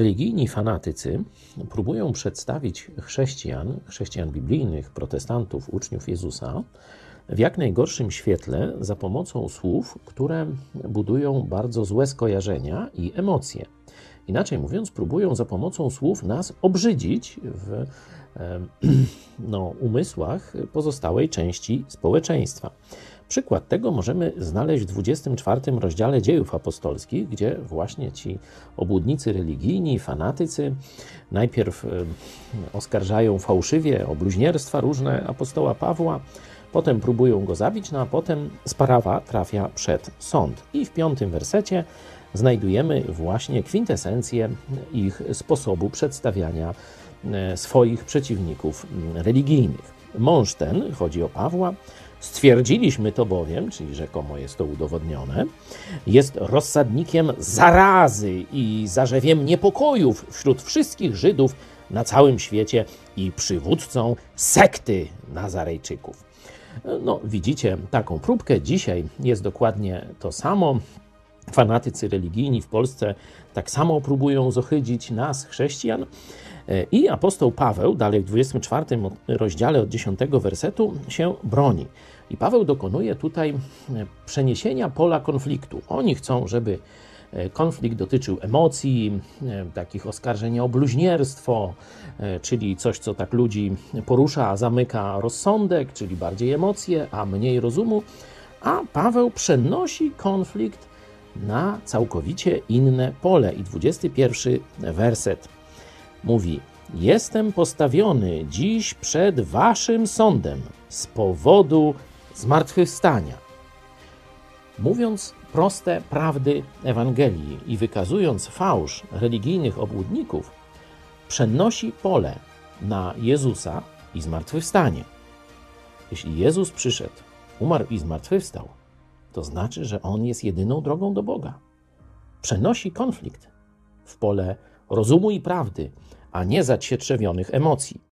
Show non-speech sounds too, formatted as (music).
Religijni fanatycy próbują przedstawić chrześcijan, chrześcijan biblijnych, protestantów, uczniów Jezusa w jak najgorszym świetle za pomocą słów, które budują bardzo złe skojarzenia i emocje. Inaczej mówiąc, próbują za pomocą słów nas obrzydzić w (clears throat) no, umysłach pozostałej części społeczeństwa. Przykład tego możemy znaleźć w 24 rozdziale dziejów apostolskich, gdzie właśnie ci obłudnicy religijni, fanatycy najpierw oskarżają fałszywie o bluźnierstwa różne apostoła Pawła, potem próbują go zabić, no a potem sprawa trafia przed sąd. I w piątym wersecie znajdujemy właśnie kwintesencję ich sposobu przedstawiania swoich przeciwników religijnych. Mąż ten, chodzi o Pawła, Stwierdziliśmy to bowiem, czyli rzekomo jest to udowodnione, jest rozsadnikiem zarazy i zarzewiem niepokojów wśród wszystkich Żydów na całym świecie i przywódcą sekty Nazarejczyków. No, widzicie taką próbkę. Dzisiaj jest dokładnie to samo. Fanatycy religijni w Polsce tak samo próbują zohydzić nas, chrześcijan. I apostoł Paweł, dalej w 24 rozdziale od 10 wersetu, się broni. I Paweł dokonuje tutaj przeniesienia pola konfliktu. Oni chcą, żeby konflikt dotyczył emocji, takich oskarżeń o bluźnierstwo, czyli coś, co tak ludzi porusza, zamyka rozsądek, czyli bardziej emocje, a mniej rozumu. A Paweł przenosi konflikt na całkowicie inne pole. I 21 werset mówi: Jestem postawiony dziś przed waszym sądem z powodu zmartwychwstania. Mówiąc proste prawdy Ewangelii i wykazując fałsz religijnych obłudników, przenosi pole na Jezusa i zmartwychwstanie. Jeśli Jezus przyszedł, umarł i zmartwychwstał, to znaczy, że On jest jedyną drogą do Boga. Przenosi konflikt w pole rozumu i prawdy, a nie zacietrzewionych emocji.